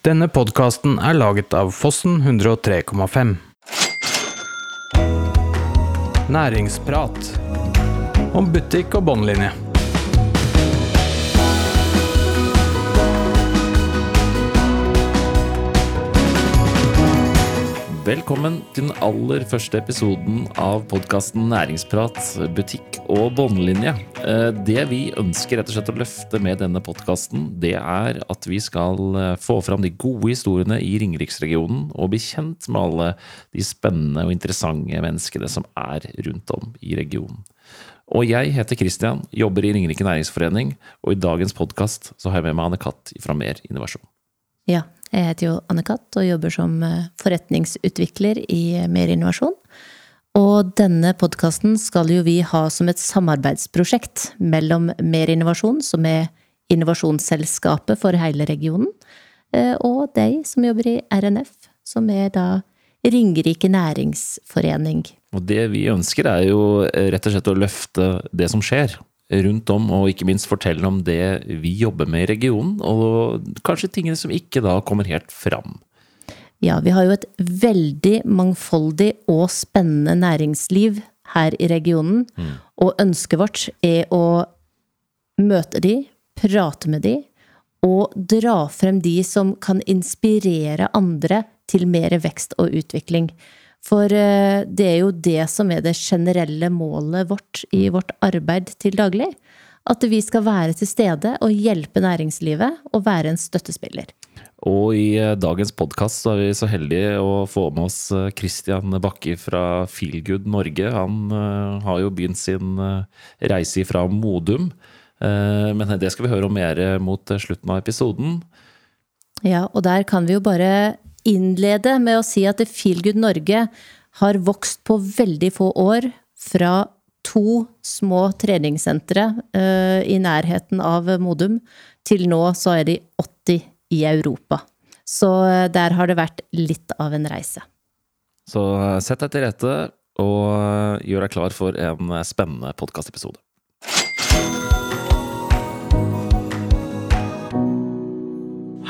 Denne podkasten er laget av Fossen 103,5. Næringsprat om butikk og båndlinje. Velkommen til den aller første episoden av podkasten Næringsprat, butikk og båndlinje. Eh, Det vi ønsker rett og slett å løfte med denne podkasten, det er at vi skal eh, få fram de gode historiene i Ringeriksregionen, og bli kjent med alle de spennende og interessante menneskene som er rundt om i regionen. Og jeg heter Christian, jobber i Ringerike næringsforening, og i dagens podkast har jeg med meg Anne Katt fra Mer innovasjon. Ja, jeg heter jo Anne-Kat. og jobber som eh, forretningsutvikler i eh, Mer innovasjon. Og denne podkasten skal jo vi ha som et samarbeidsprosjekt mellom Mer innovasjon, som er innovasjonsselskapet for hele regionen, eh, og deg som jobber i RNF, som er da Ringerike næringsforening. Og det vi ønsker er jo rett og slett å løfte det som skjer rundt om, og ikke minst fortelle om det vi jobber med i regionen, og kanskje tingene som ikke da kommer helt fram. Ja, vi har jo et veldig mangfoldig og spennende næringsliv her i regionen, og ønsket vårt er å møte de, prate med de, og dra frem de som kan inspirere andre til mer vekst og utvikling. For eh, det er jo det som er det generelle målet vårt i vårt arbeid til daglig. At vi skal være til stede og hjelpe næringslivet og være en støttespiller. Og i eh, dagens podkast er vi så heldige å få med oss eh, Christian Bakke fra Feelgood Norge. Han har jo begynt sin reise fra Modum, men det skal vi høre om mer mot slutten av episoden. Ja, og der kan vi jo bare innlede med å si at Feelgood Norge har vokst på veldig få år fra to små treningssentre eh, i nærheten av Modum, til nå så er de 80 i Europa. Så eh, der har det vært litt av en reise. Så eh, sett deg til rette og gjør deg klar for en spennende podkastepisode.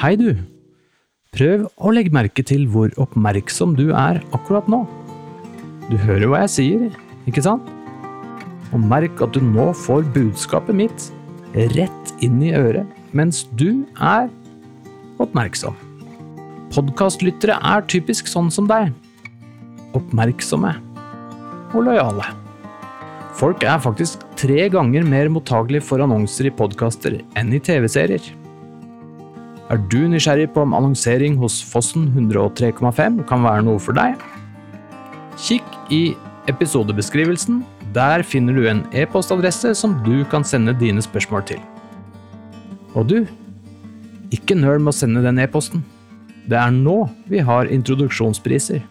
Hei, du. Prøv å legge merke til hvor oppmerksom du er akkurat nå. Du hører hva jeg sier, ikke sant? Og merk at du nå får budskapet mitt rett inn i øret mens du er oppmerksom. Podkastlyttere er typisk sånn som deg. Oppmerksomme og lojale. Folk er faktisk tre ganger mer mottagelige for annonser i podkaster enn i TV-serier. Er du nysgjerrig på om annonsering hos Fossen 103,5 kan være noe for deg? Kikk i episodebeskrivelsen. Der finner du en e-postadresse som du kan sende dine spørsmål til. Og du, ikke nøl med å sende den e-posten. Det er nå vi har introduksjonspriser.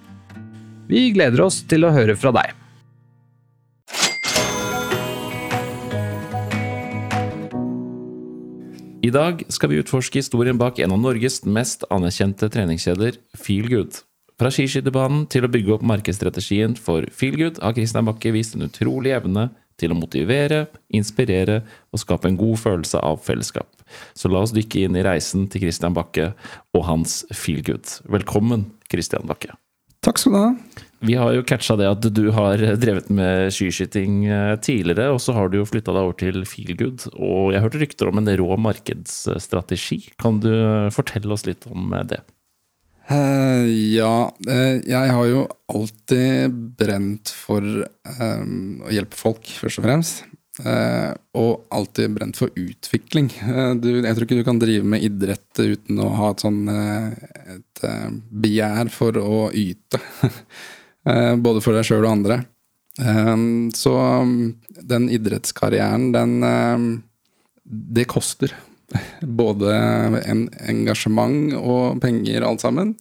Vi gleder oss til å høre fra deg. I dag skal vi utforske historien bak en av Norges mest anerkjente treningskjeder, Feelgood. Fra skiskytterbanen til å bygge opp markedsstrategien for Feelgood har Christian Bakke vist en utrolig evne til å motivere, inspirere og skape en god følelse av fellesskap. Så la oss dykke inn i reisen til Christian Bakke og hans Feelgood. Velkommen, Christian Bakke. Takk skal du ha. Vi har jo catcha det at du har drevet med skiskyting eh, tidligere, og så har du jo flytta deg over til Feelgood. Og jeg hørte rykter om en rå markedsstrategi. Kan du fortelle oss litt om det? Uh, ja, uh, jeg har jo alltid brent for um, å hjelpe folk, først og fremst. Uh, og alltid brent for utvikling. Eh, du, jeg tror ikke du kan drive med idrett uten å ha et sånn eh, et eh, begjær for å yte. Eh, både for deg sjøl og andre. Eh, så um, den idrettskarrieren, den eh, Det koster. Både en, engasjement og penger, alt sammen.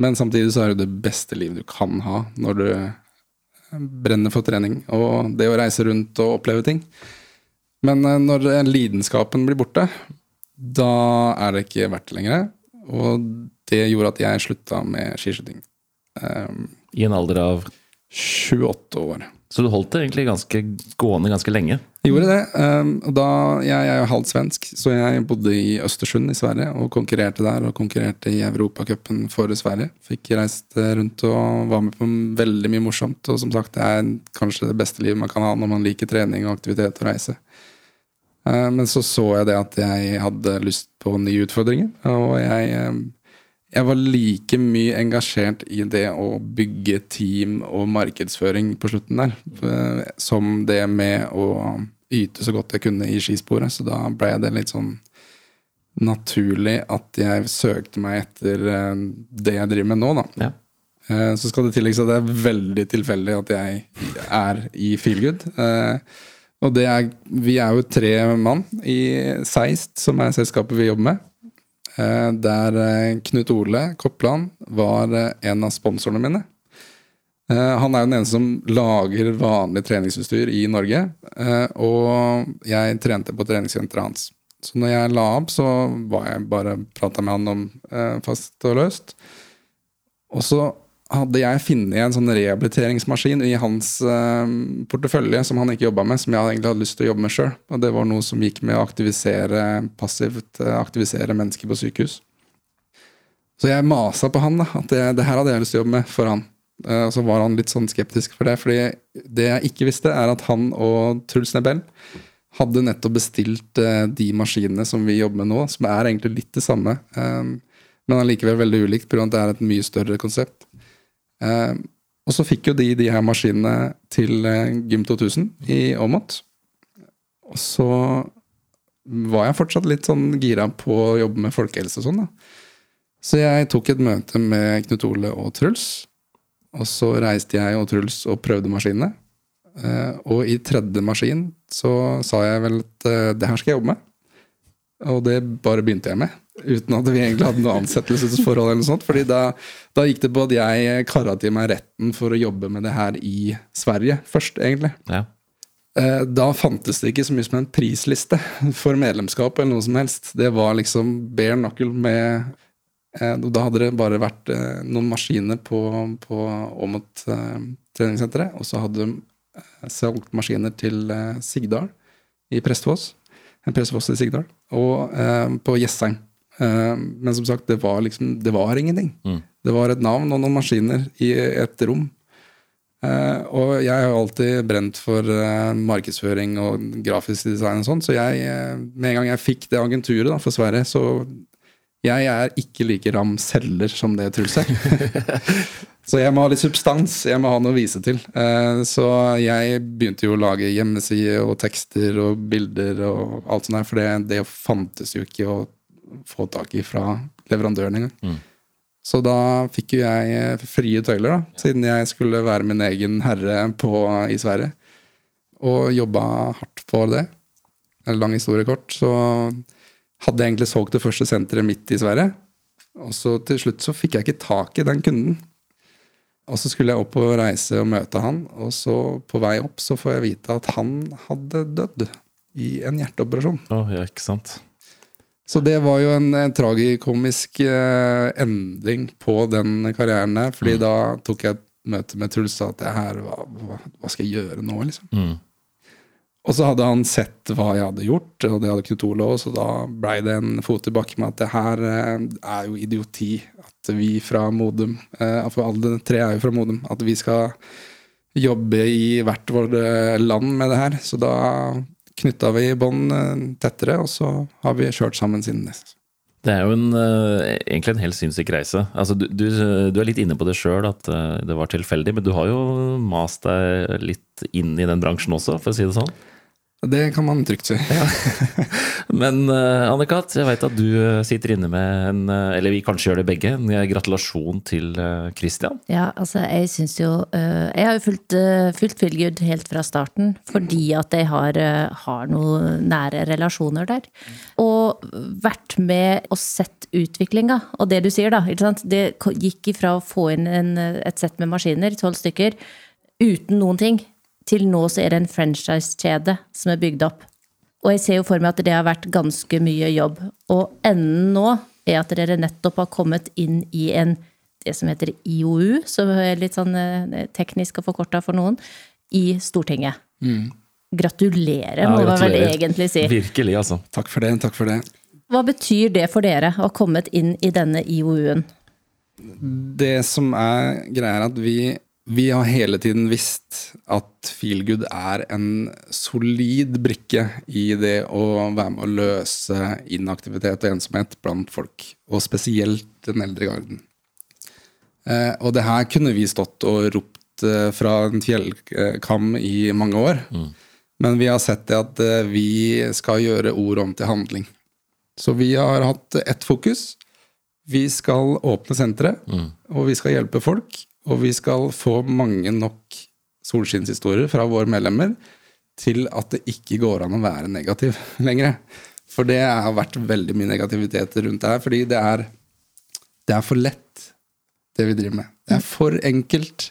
Men samtidig så er det det beste livet du kan ha når du brenner for trening. Og det å reise rundt og oppleve ting. Men når lidenskapen blir borte, da er det ikke verdt det lenger. Og det gjorde at jeg slutta med skiskyting. Um, I en alder av 28 år. Så du holdt det egentlig ganske gående ganske lenge? Jeg gjorde det. Um, da, jeg, er jo halvt svensk, så jeg bodde i Østersund i Sverige og konkurrerte der. Og konkurrerte i Europacupen for Sverige. Fikk reist eh, rundt og var med på veldig mye morsomt. Og som sagt, det er kanskje det beste livet man kan ha når man liker trening og aktivitet og reise. Uh, men så så jeg det at jeg hadde lyst på nye utfordringer, og jeg um, jeg var like mye engasjert i det å bygge team og markedsføring på slutten der, eh, som det med å yte så godt jeg kunne i skisporet. Så da ble det litt sånn naturlig at jeg søkte meg etter eh, det jeg driver med nå, da. Ja. Eh, så skal det tillegges at det er veldig tilfeldig at jeg er i Feelgood. Og det er, vi er jo tre mann i Seist, som er selskapet vi jobber med. Eh, der eh, Knut Ole Koppland var eh, en av sponsorene mine. Han er jo den eneste som lager vanlig treningsutstyr i Norge. Og jeg trente på treningssenteret hans. Så når jeg la opp, så var jeg bare prata med han om fast og løst. Og så hadde jeg funnet en sånn rehabiliteringsmaskin i hans uh, portefølje som han ikke jobba med, som jeg egentlig hadde lyst til å jobbe med sjøl. Og det var noe som gikk med å aktivisere passivt uh, aktivisere mennesker på sykehus. Så jeg masa på han, da, at det, det, her hadde jeg lyst til å jobbe med for han. Uh, og så var han litt sånn skeptisk for det, fordi det jeg ikke visste, er at han og Truls Nebel hadde nettopp bestilt de maskinene som vi jobber med nå, som er egentlig litt det samme, men allikevel veldig ulikt pga. at det er et mye større konsept. Eh, og så fikk jo de de her maskinene til eh, Gym 2000 i Åmot. Og så var jeg fortsatt litt sånn gira på å jobbe med folkehelse og sånn, da. Så jeg tok et møte med Knut Ole og Truls. Og så reiste jeg og Truls og prøvde maskinene. Eh, og i tredje maskin så sa jeg vel at det her skal jeg jobbe med. Og det bare begynte jeg med. Uten at vi egentlig hadde noe ansettelsesforhold. eller noe sånt, fordi da, da, gikk det på at jeg kara til meg retten for å jobbe med det her i Sverige først, egentlig. Ja. Eh, da fantes det ikke så mye som en prisliste for medlemskap eller noe som helst. Det var liksom bare knuckle med eh, Da hadde det bare vært eh, noen maskiner på, på Åmot treningssenteret, og så hadde de solgt maskiner til Sigdal i Prestfoss. Prestfoss i Sigdal. Og på Jessheim Eh, men som sagt, det var liksom Det var ingenting. Mm. Det var et navn og noen maskiner i et rom. Uh, og jeg har alltid brent for uh, markedsføring og grafisk design og sånn, så jeg, med en gang jeg fikk det agenturet da, for Sverige, så jeg er ikke like ram selger som det Truls er. så jeg må ha litt substans, jeg må ha noe å vise til. så jeg begynte jo å lage hjemmesider og tekster og bilder og alt sånt der, for det, det fantes jo ikke. og få tak i fra leverandøren engang. Mm. Så da fikk jo jeg eh, frie tøyler, da, siden jeg skulle være min egen herre på, i Sverige. Og jobba hardt på det. En lang historie kort. Så hadde jeg egentlig solgt det første senteret midt i Sverige. Og så til slutt så fikk jeg ikke tak i den kunden. Og så skulle jeg opp og reise og møte han, og så på vei opp så får jeg vite at han hadde dødd i en hjerteoperasjon. Oh, ja, ikke sant? Så det var jo en, en tragikomisk eh, endring på den karrieren der. fordi mm. da tok jeg et møte med Truls og sa at det her, hva, hva, skal jeg gjøre nå, liksom? Mm. Og så hadde han sett hva jeg hadde gjort, og det hadde Knut Olav òg, så da blei det en fot i bakken med at det her eh, er jo idioti. At vi fra Modum, eh, for alle tre er jo fra Modum, at vi skal jobbe i hvert vårt eh, land med det her. Så da knytta vi bånd eh, tettere, og så har vi kjørt sammen siden det. Det er jo en, eh, egentlig en helt sinnssyk reise. Altså, du, du, du, er litt inne på det sjøl, at eh, det var tilfeldig. Men du har jo mast deg litt inn i den bransjen også, for å si det sånn? Det kan man trygt si. Ja. Men uh, Anne-Kat, jeg veit at du eh, sitter inne med en uh, Eller vi kanskje gjør det begge. En gratulasjon til uh, Christian. Ja, altså jeg syns jo Jeg har jo fulgt, fulgt Feelgood helt fra starten fordi at jeg har, har noen nære relasjoner der. Og vært med og sett utviklinga. Og det du sier, da. Det gikk ifra å få inn en, et sett med maskiner, tolv stykker, uten noen ting til nå så er det en franchise-kjede som er bygd opp. Og jeg ser jo for meg at det har vært ganske mye jobb. Og enden nå er at dere nettopp har kommet inn i en det som heter IOU, som er litt sånn eh, teknisk og forkorta for noen, i Stortinget. Mm. gratulerer, Ja, må man vel egentlig si. Virkelig, altså. Takk for det. takk for det. Hva betyr det for dere å ha kommet inn i denne IOU-en? Det som er greia, er at vi, vi har hele tiden visst at Feelgood er en solid brikke i det å være med å løse inaktivitet og ensomhet blant folk, og spesielt den eldre garden. Eh, og det her kunne vi stått og ropt eh, fra en fjellkam i mange år, men vi har sett det at eh, vi skal gjøre ord om til handling. Så vi har hatt ett fokus. Vi skal åpne senteret, og vi skal hjelpe folk. Og vi skal få mange nok solskinnshistorier fra våre medlemmer til at det ikke går an å være negativ lenger. For det har vært veldig mye negativitet rundt det her, fordi det er, det er for lett, det vi driver med. Det er for enkelt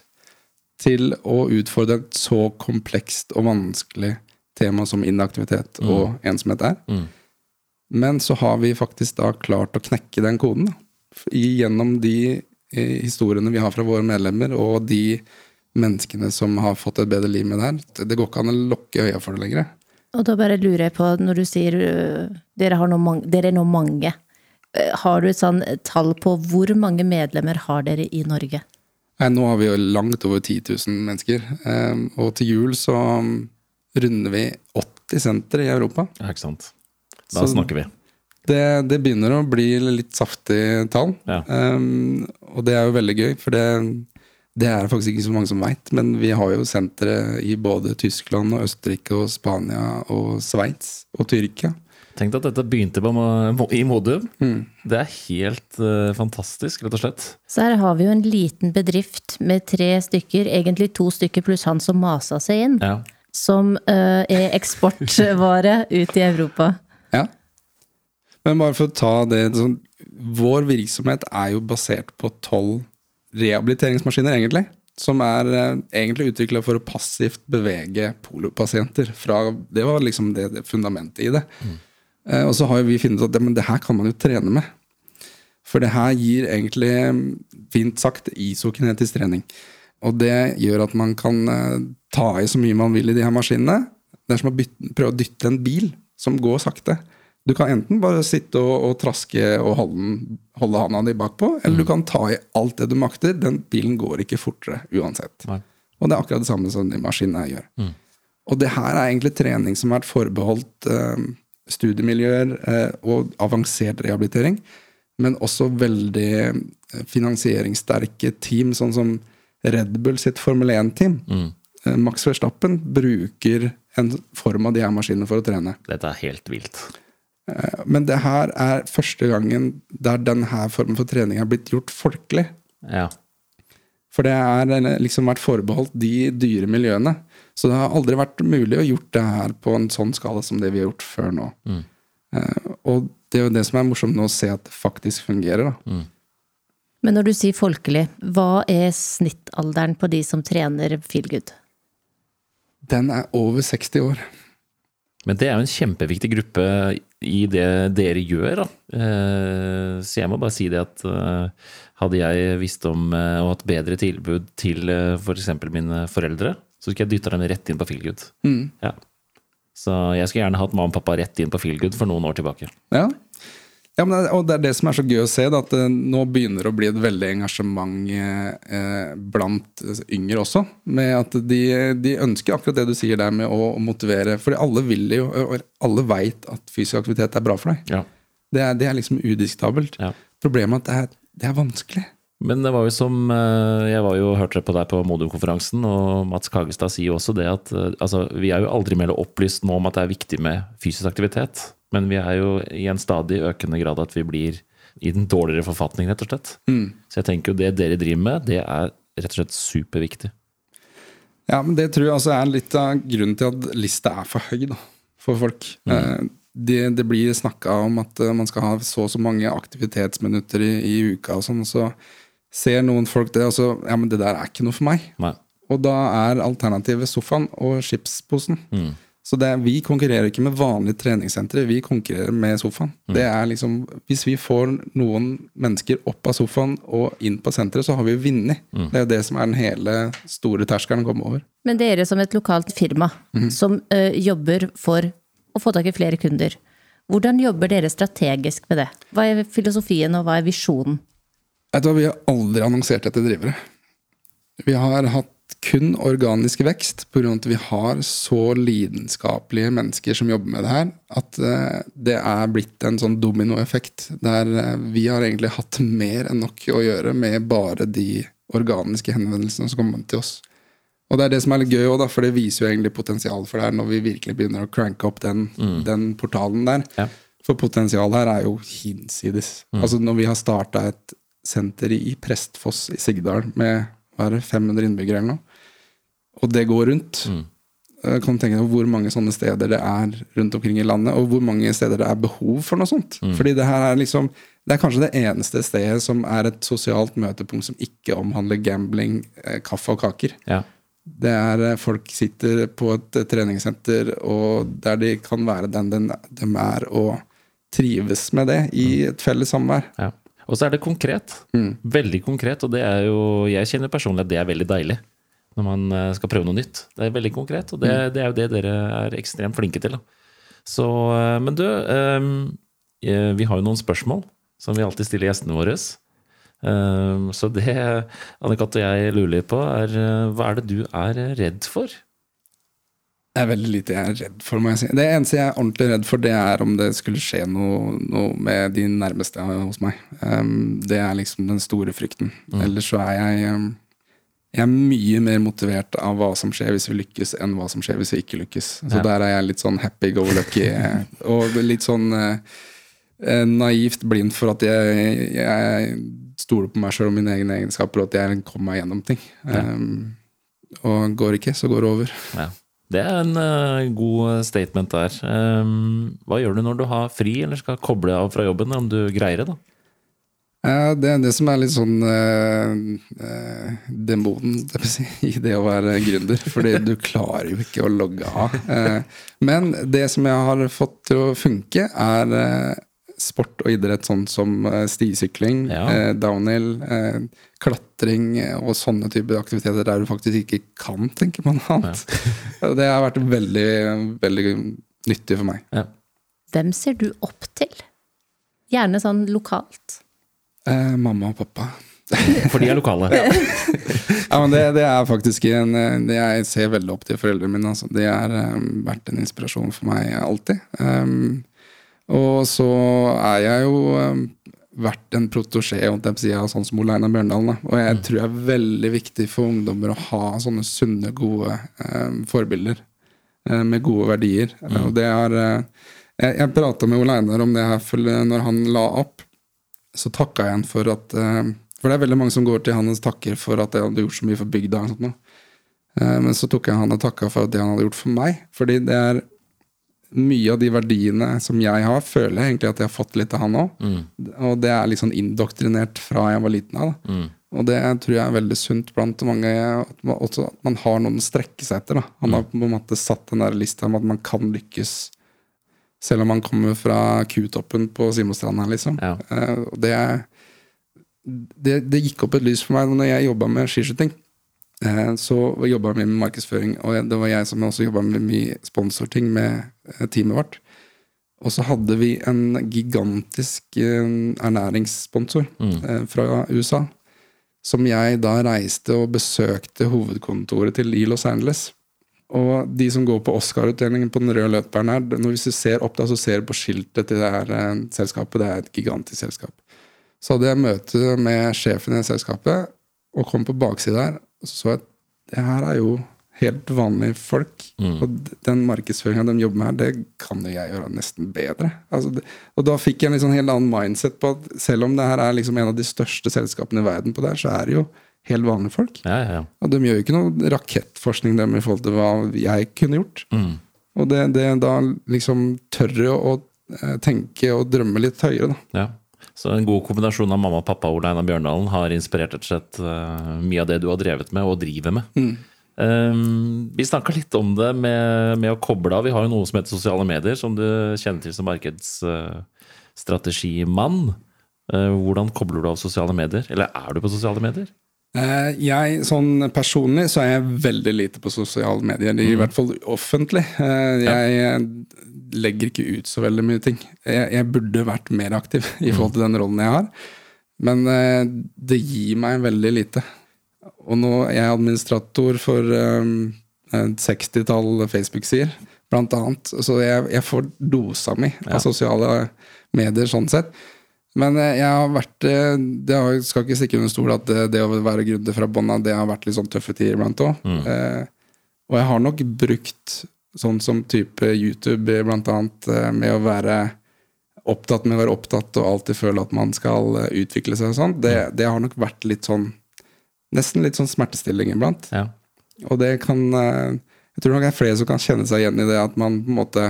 til å utfordre et så komplekst og vanskelig tema som inaktivitet og ensomhet er. Men så har vi faktisk da klart å knekke den koden. Da. Gjennom de historiene vi har fra våre medlemmer, og de menneskene som har fått et bedre liv med det her. Det går ikke an å lukke øya for det lenger. Og da bare lurer jeg på, når du sier øh, dere, har nå mange, dere er nå mange, øh, har du et sånn tall på hvor mange medlemmer har dere i Norge? Nei, nå har vi jo langt over 10 000 mennesker. eh, Og til jul så runder vi 80 sentre i Europa. Ja, ikke sant. Da snakker vi. Det, det begynner å bli litt saftig tall. Ja. Um, og det er jo veldig gøy, for det, det er faktisk ikke så mange som veit. Men vi har jo sentre i både Tyskland og Østerrike og Spania og Sveits og Tyrkia. Tenk deg at dette begynte på, i Modum. Mm. Det er helt uh, fantastisk, rett og slett. Så her har vi jo en liten bedrift med tre stykker, egentlig to stykker pluss han som masa seg inn, Ja. som uh, er eksportvare ut i Europa. Men bare for å ta det sånn, Vår virksomhet er jo basert på tolv rehabiliteringsmaskiner, egentlig. Som er eh, egentlig utvikla for å passivt bevege polopasienter. Fra, det var liksom det, det fundamentet i det. Eh, og så har vi funnet ut at det, men det her kan man jo trene med. For det her gir egentlig, fint sagt, isokinetisk trening. Og det gjør at man kan eh, ta i så mye man vil i de her maskinene. Det er som å bytte, prøve å dytte en bil som går sakte. Du kan enten bare sitte og, og traske og holde, holde handa di bakpå, eller du kan ta i alt det du makter. Den bilen går ikke fortere uansett. Nei. Og det er akkurat det samme som de maskinene gjør. gjør. Og det her er egentlig trening som har vært forbeholdt eh, studiemiljøer eh, og avansert rehabilitering, men også veldig eh, finansieringssterke team, sånn som Red Bull sitt Formel 1-team. Eh, Max Verstappen bruker en form av de her maskinene for å trene. Dette er helt vilt. Men det her er første gangen der denne formen for trening er blitt gjort folkelig. Ja. For det har liksom vært forbeholdt de dyre miljøene. Så det har aldri vært mulig å gjort det her på en sånn skala som det vi har gjort før nå. Mm. og det er jo det som er morsomt nå, å se at det faktisk fungerer. da. Men når du sier folkelig, hva er snittalderen på de som trener feelgood? Den er over 60 år. Men det er jo en kjempeviktig gruppe i det dere gjør, da. Eh, Så jeg må bare si det at eh, hadde jeg visst om eh, og hatt bedre tilbud til f.eks. For mine foreldre, så skulle jeg dytta dem rett inn på Feelgood. Ja. Så jeg skulle gjerne hatt mamma og pappa rett inn på Feelgood for noen år tilbake. Ja. Ja men, og det er det som er så gøy å se, da, at det nå begynner det å bli et veldig engasjement eh, blant yngre også. Med at de, de ønsker akkurat det du sier der med å, å motivere. For alle vil jo, alle veit at fysisk aktivitet er bra for deg. Ja. Det er, det er liksom udiskutabelt. Ja. Problemet er at det er, det er vanskelig. Men det var jo som eh, Jeg var jo hørte på deg på Modum-konferansen, og Mats Kagestad sier jo også det at eh, altså, vi er jo aldri mer opplyst nå om at det er viktig med fysisk aktivitet. Men vi er jo i en stadig økende grad at vi blir i den dårligere forfatning, rett og slett. Så jeg tenker jo det dere driver med, det er rett og slett superviktig. Ja, men det tror jeg også er litt av grunnen til at lista er for høy da, for folk. Eh, Det, det blir snakka om at eh, man skal ha så og så mange aktivitetsminutter i, i uka, og sånn, og så ser noen folk det, og så Ja, men det der er ikke noe for meg. Nei. Og da er alternativet sofaen og chipsposen. Så det, er- vi konkurrerer ikke med vanlige treningssentre, vi konkurrerer med sofaen. Det er liksom, Hvis vi får noen mennesker opp av sofaen og inn på senteret, så har vi vunnet. Det er jo det som er den hele store terskelen å komme over. Men dere som et lokalt firma som ø, jobber for å få tak i flere kunder, hvordan jobber dere strategisk med det? Hva er filosofien, og hva er visjonen? Vet du hva, Vi har aldri annonsert etter drivere. Vi har hatt kun organisk vekst pga. at vi har så lidenskapelige mennesker som jobber med det her, at eh, det er blitt en sånn dominoeffekt. Der eh, vi har egentlig hatt mer enn nok å gjøre med bare de organiske henvendelsene som kommer til oss. Og det er det som er litt gøy òg, for det viser jo egentlig potensial for det her, når vi virkelig begynner å cranke opp den, den portalen der. Ja. For potensialet her er jo hinsides. Altså Når vi har starta et senter i Prestfoss i Sigdal med er det, 500 innbyggere eller noe, og det går rundt Jeg kan tenke deg hvor mange sånne steder det er rundt omkring i landet, og hvor mange steder det er behov for noe sånt. Fordi det her er liksom Det er kanskje det eneste stedet som er et sosialt møtepunkt som ikke omhandler gambling, eh, kaffe og kaker. Ja. Det er eh, Folk sitter på et eh, treningssenter og der de kan være den den de er, og trives med det i et felles samvær. Ja. Og så er det konkret. Veldig konkret. Og det er jo Jeg kjenner personlig at det er veldig deilig. Når man eh, skal prøve noe nytt. Det er veldig konkret, og det, det er jo det dere er ekstremt flinke til. Da. Så, eh, men du, eh, eh, vi har jo noen spørsmål som vi alltid stiller gjestene våre. Eh, Så det Anne-Kat. og jeg lurer litt på, er hva er det du er redd for? Det er veldig lite jeg er redd for. må jeg si. Det eneste jeg er ordentlig redd for, det er om det skulle skje noe, noe med de nærmeste hos meg. Um, det er liksom den store frykten. Ellers så er jeg um, jeg er mye mer motivert av hva som skjer hvis vi lykkes, enn hva som skjer hvis vi ikke lykkes. Så Ja. der er jeg litt sånn happy go lucky, eh, og litt sånn eh, eh, naivt blind for at jeg, jeg stoler på meg sjøl og mine egne egenskaper, og at jeg kommer meg gjennom ting. Um, og går ikke, så går det over. Ja. Det er en uh, god statement der. Um, hva gjør du når du har fri, eller skal koble av fra jobben, om du greier det, da? Ja, det er det som er litt sånn uh, demonen i det å være gründer. Fordi du klarer jo ikke å logge av. Eh, men det som jeg har fått til å funke, er eh, sport og idrett sånn som eh, stisykling, Ja. eh, downhill, eh, klatring eh, og sånne typer aktiviteter der du faktisk ikke kan tenke på noe annet. Ja. Det har vært veldig, veldig nyttig for meg. Ja. Hvem ser du opp til? Gjerne sånn lokalt. Eh, mamma og pappa. For de er lokale. Ja, men det, det er faktisk en eh, det Jeg ser veldig opp til foreldrene mine. Altså. Det har um, vært en inspirasjon for meg alltid. Um, og så er jeg jo um, vært en protosjé sånn som Oleina Bjørndalen. Da. Og jeg tror det er veldig viktig for ungdommer å ha sånne sunne, gode eh, forbilder. eh, med gode verdier. Og det er eh, Jeg, jeg prata med Oleina om det her for når han la opp. Så takka jeg han for at eh, For det er veldig mange som går til han og takker for at jeg hadde gjort så mye for bygda. og sånt. Eh, Men så tok jeg han og takka for det han hadde gjort for meg. Fordi det er mye av de verdiene som jeg har, føler jeg egentlig at jeg har fått litt av han òg. Og det er liksom indoktrinert fra jeg var liten av. Mm. Og det tror jeg er veldig sunt blant mange. At man, også at man har noen å strekke seg etter. da. Han har på en måte satt den der lista om at man kan lykkes. Selv om man kommer fra Q-toppen på Simostranda, liksom. Ja. Uh, det, det, det gikk opp et lys for meg når jeg jobba med skiskyting. Eh, så jobba mye med markedsføring, og det var jeg som også jobba med mye sponsorting med eh, teamet vårt. Og så hadde vi en gigantisk eh, ernæringssponsor mm. fra USA. Som jeg da reiste og besøkte hovedkontoret til i Los Angeles. Og de som går på Oscar-utdelingen på den røde løperen her, når hvis du ser opp da, så ser du på skiltet til det her selskapet. Det er et gigantisk selskap. Så hadde jeg møte med sjefen i det selskapet, og kom på baksida og så at det her er jo helt vanlige folk. Og den markedsføringa de jobber med her, det kan jo jeg gjøre nesten bedre. Altså det, og da fikk jeg en liksom helt annen mindset på at selv om det her er liksom en av de største selskapene i verden på det her, så er det jo helt vanlige folk. Ja, ja, ja. Og de gjør jo ikke noe rakettforskning dem i forhold til hva jeg kunne gjort. Og det, det da liksom tørre å eh, tenke og drømme litt høyere, da. Så en god kombinasjon av mamma og pappa Ole Einar Bjørndalen har inspirert rett og slett eh, mye av det du har drevet med og driver med. Um, vi snakka litt om det med, med, å koble av. Vi har jo noe som heter sosiale medier, som du kjenner til som markedsstrategimann. Uh, hvordan kobler du av sosiale medier? Eller er du på sosiale medier? Uh, jeg, sånn Personlig så er jeg veldig lite på sosiale medier. I mm. hvert fall offentlig. Uh, jeg ja. legger ikke ut så veldig mye ting. Jeg, jeg, burde vært mer aktiv i forhold til den rollen jeg har. Men det gir meg veldig lite. Og nå er jeg administrator for um, 60-tall Facebook-sider, blant annet. Så jeg, jeg får dosa mi ja. av sosiale medier sånn sett. Men eh, jeg har vært Det har, skal ikke stikke under stol at det, det, å være gründer fra bånn det har vært litt sånn tøffe tider iblant òg. Mm. Eh, og jeg har nok brukt sånn som type YouTube blant annet, eh, med å være opptatt med å være opptatt og alltid føle at man skal utvikle seg og sånn. Det, mm. det, har nok vært litt sånn nesten litt sånn smertestilling iblant. Ja. Og det kan eh, Jeg tror nok det er flere som kan kjenne seg igjen i det at man på en måte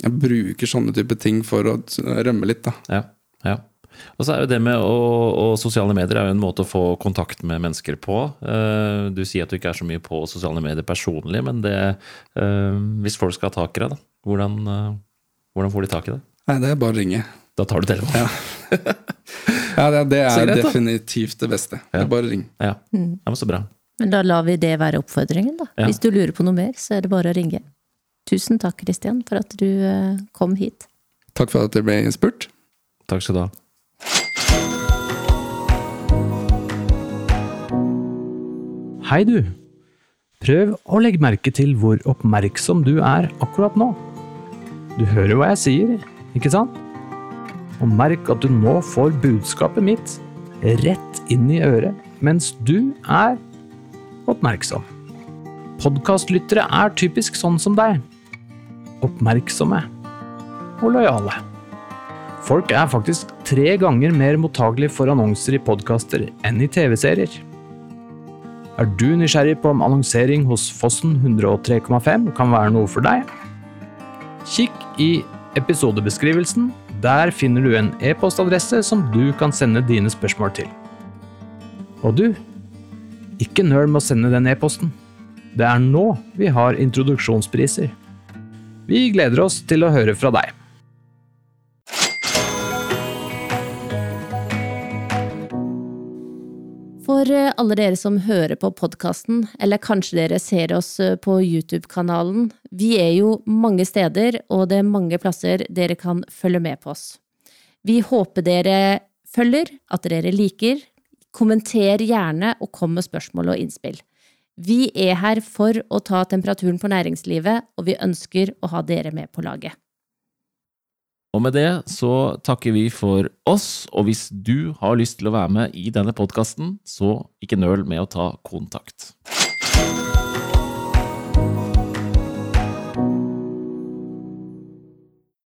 bruker sånne type ting for å rømme litt, da. Ja, ja. Og så er jo det med å, og sosiale medier er jo en måte å få kontakt med mennesker på. Eh, du sier at du ikke er så mye på sosiale medier personlig, men det, eh, hvis folk skal ha tak i deg, da, hvordan, hvordan får de tak i deg? Nei, det er bare å ringe. Da tar du telefonen? Ja. Ja, det, det er greit, definitivt det beste. Ja. Bare ring. Ja. Mm. ja, men Så bra. Men da lar vi det være oppfordringen, da. Ja. Hvis du lurer på noe mer, så er det bare å ringe. Tusen takk, Kristian, for at du eh, kom hit. Takk for at jeg ble spurt. Takk skal du ha. Hei, du. Prøv å legge merke til hvor oppmerksom du er akkurat nå. Du hører hva jeg sier, ikke sant? og merk at du nå får budskapet mitt rett inn i øret mens du er oppmerksom. Podkastlyttere er typisk sånn som deg. Oppmerksomme og lojale. Folk er faktisk tre ganger mer mottagelige for annonser i podkaster enn i TV-serier. Er du nysgjerrig på om annonsering hos Fossen 103,5 kan være noe for deg? Kikk i episodebeskrivelsen der finner du en e-postadresse som du kan sende dine spørsmål til. Og du, ikke nøl med å sende den e-posten. Det er nå vi har introduksjonspriser. Vi gleder oss til å høre fra deg. For eh, alle dere som hører på podkasten, eller kanskje dere ser oss eh, på YouTube-kanalen, vi er jo mange steder, og det er mange plasser dere kan følge med på oss. Vi håper dere følger, at dere liker. Kommenter gjerne, og kom med spørsmål og innspill. Vi er her for å ta temperaturen på næringslivet, og vi ønsker å ha dere med på laget. Og med det så takker vi for oss, og hvis du har lyst til å være med i denne podkasten, så ikke nøl med å ta kontakt.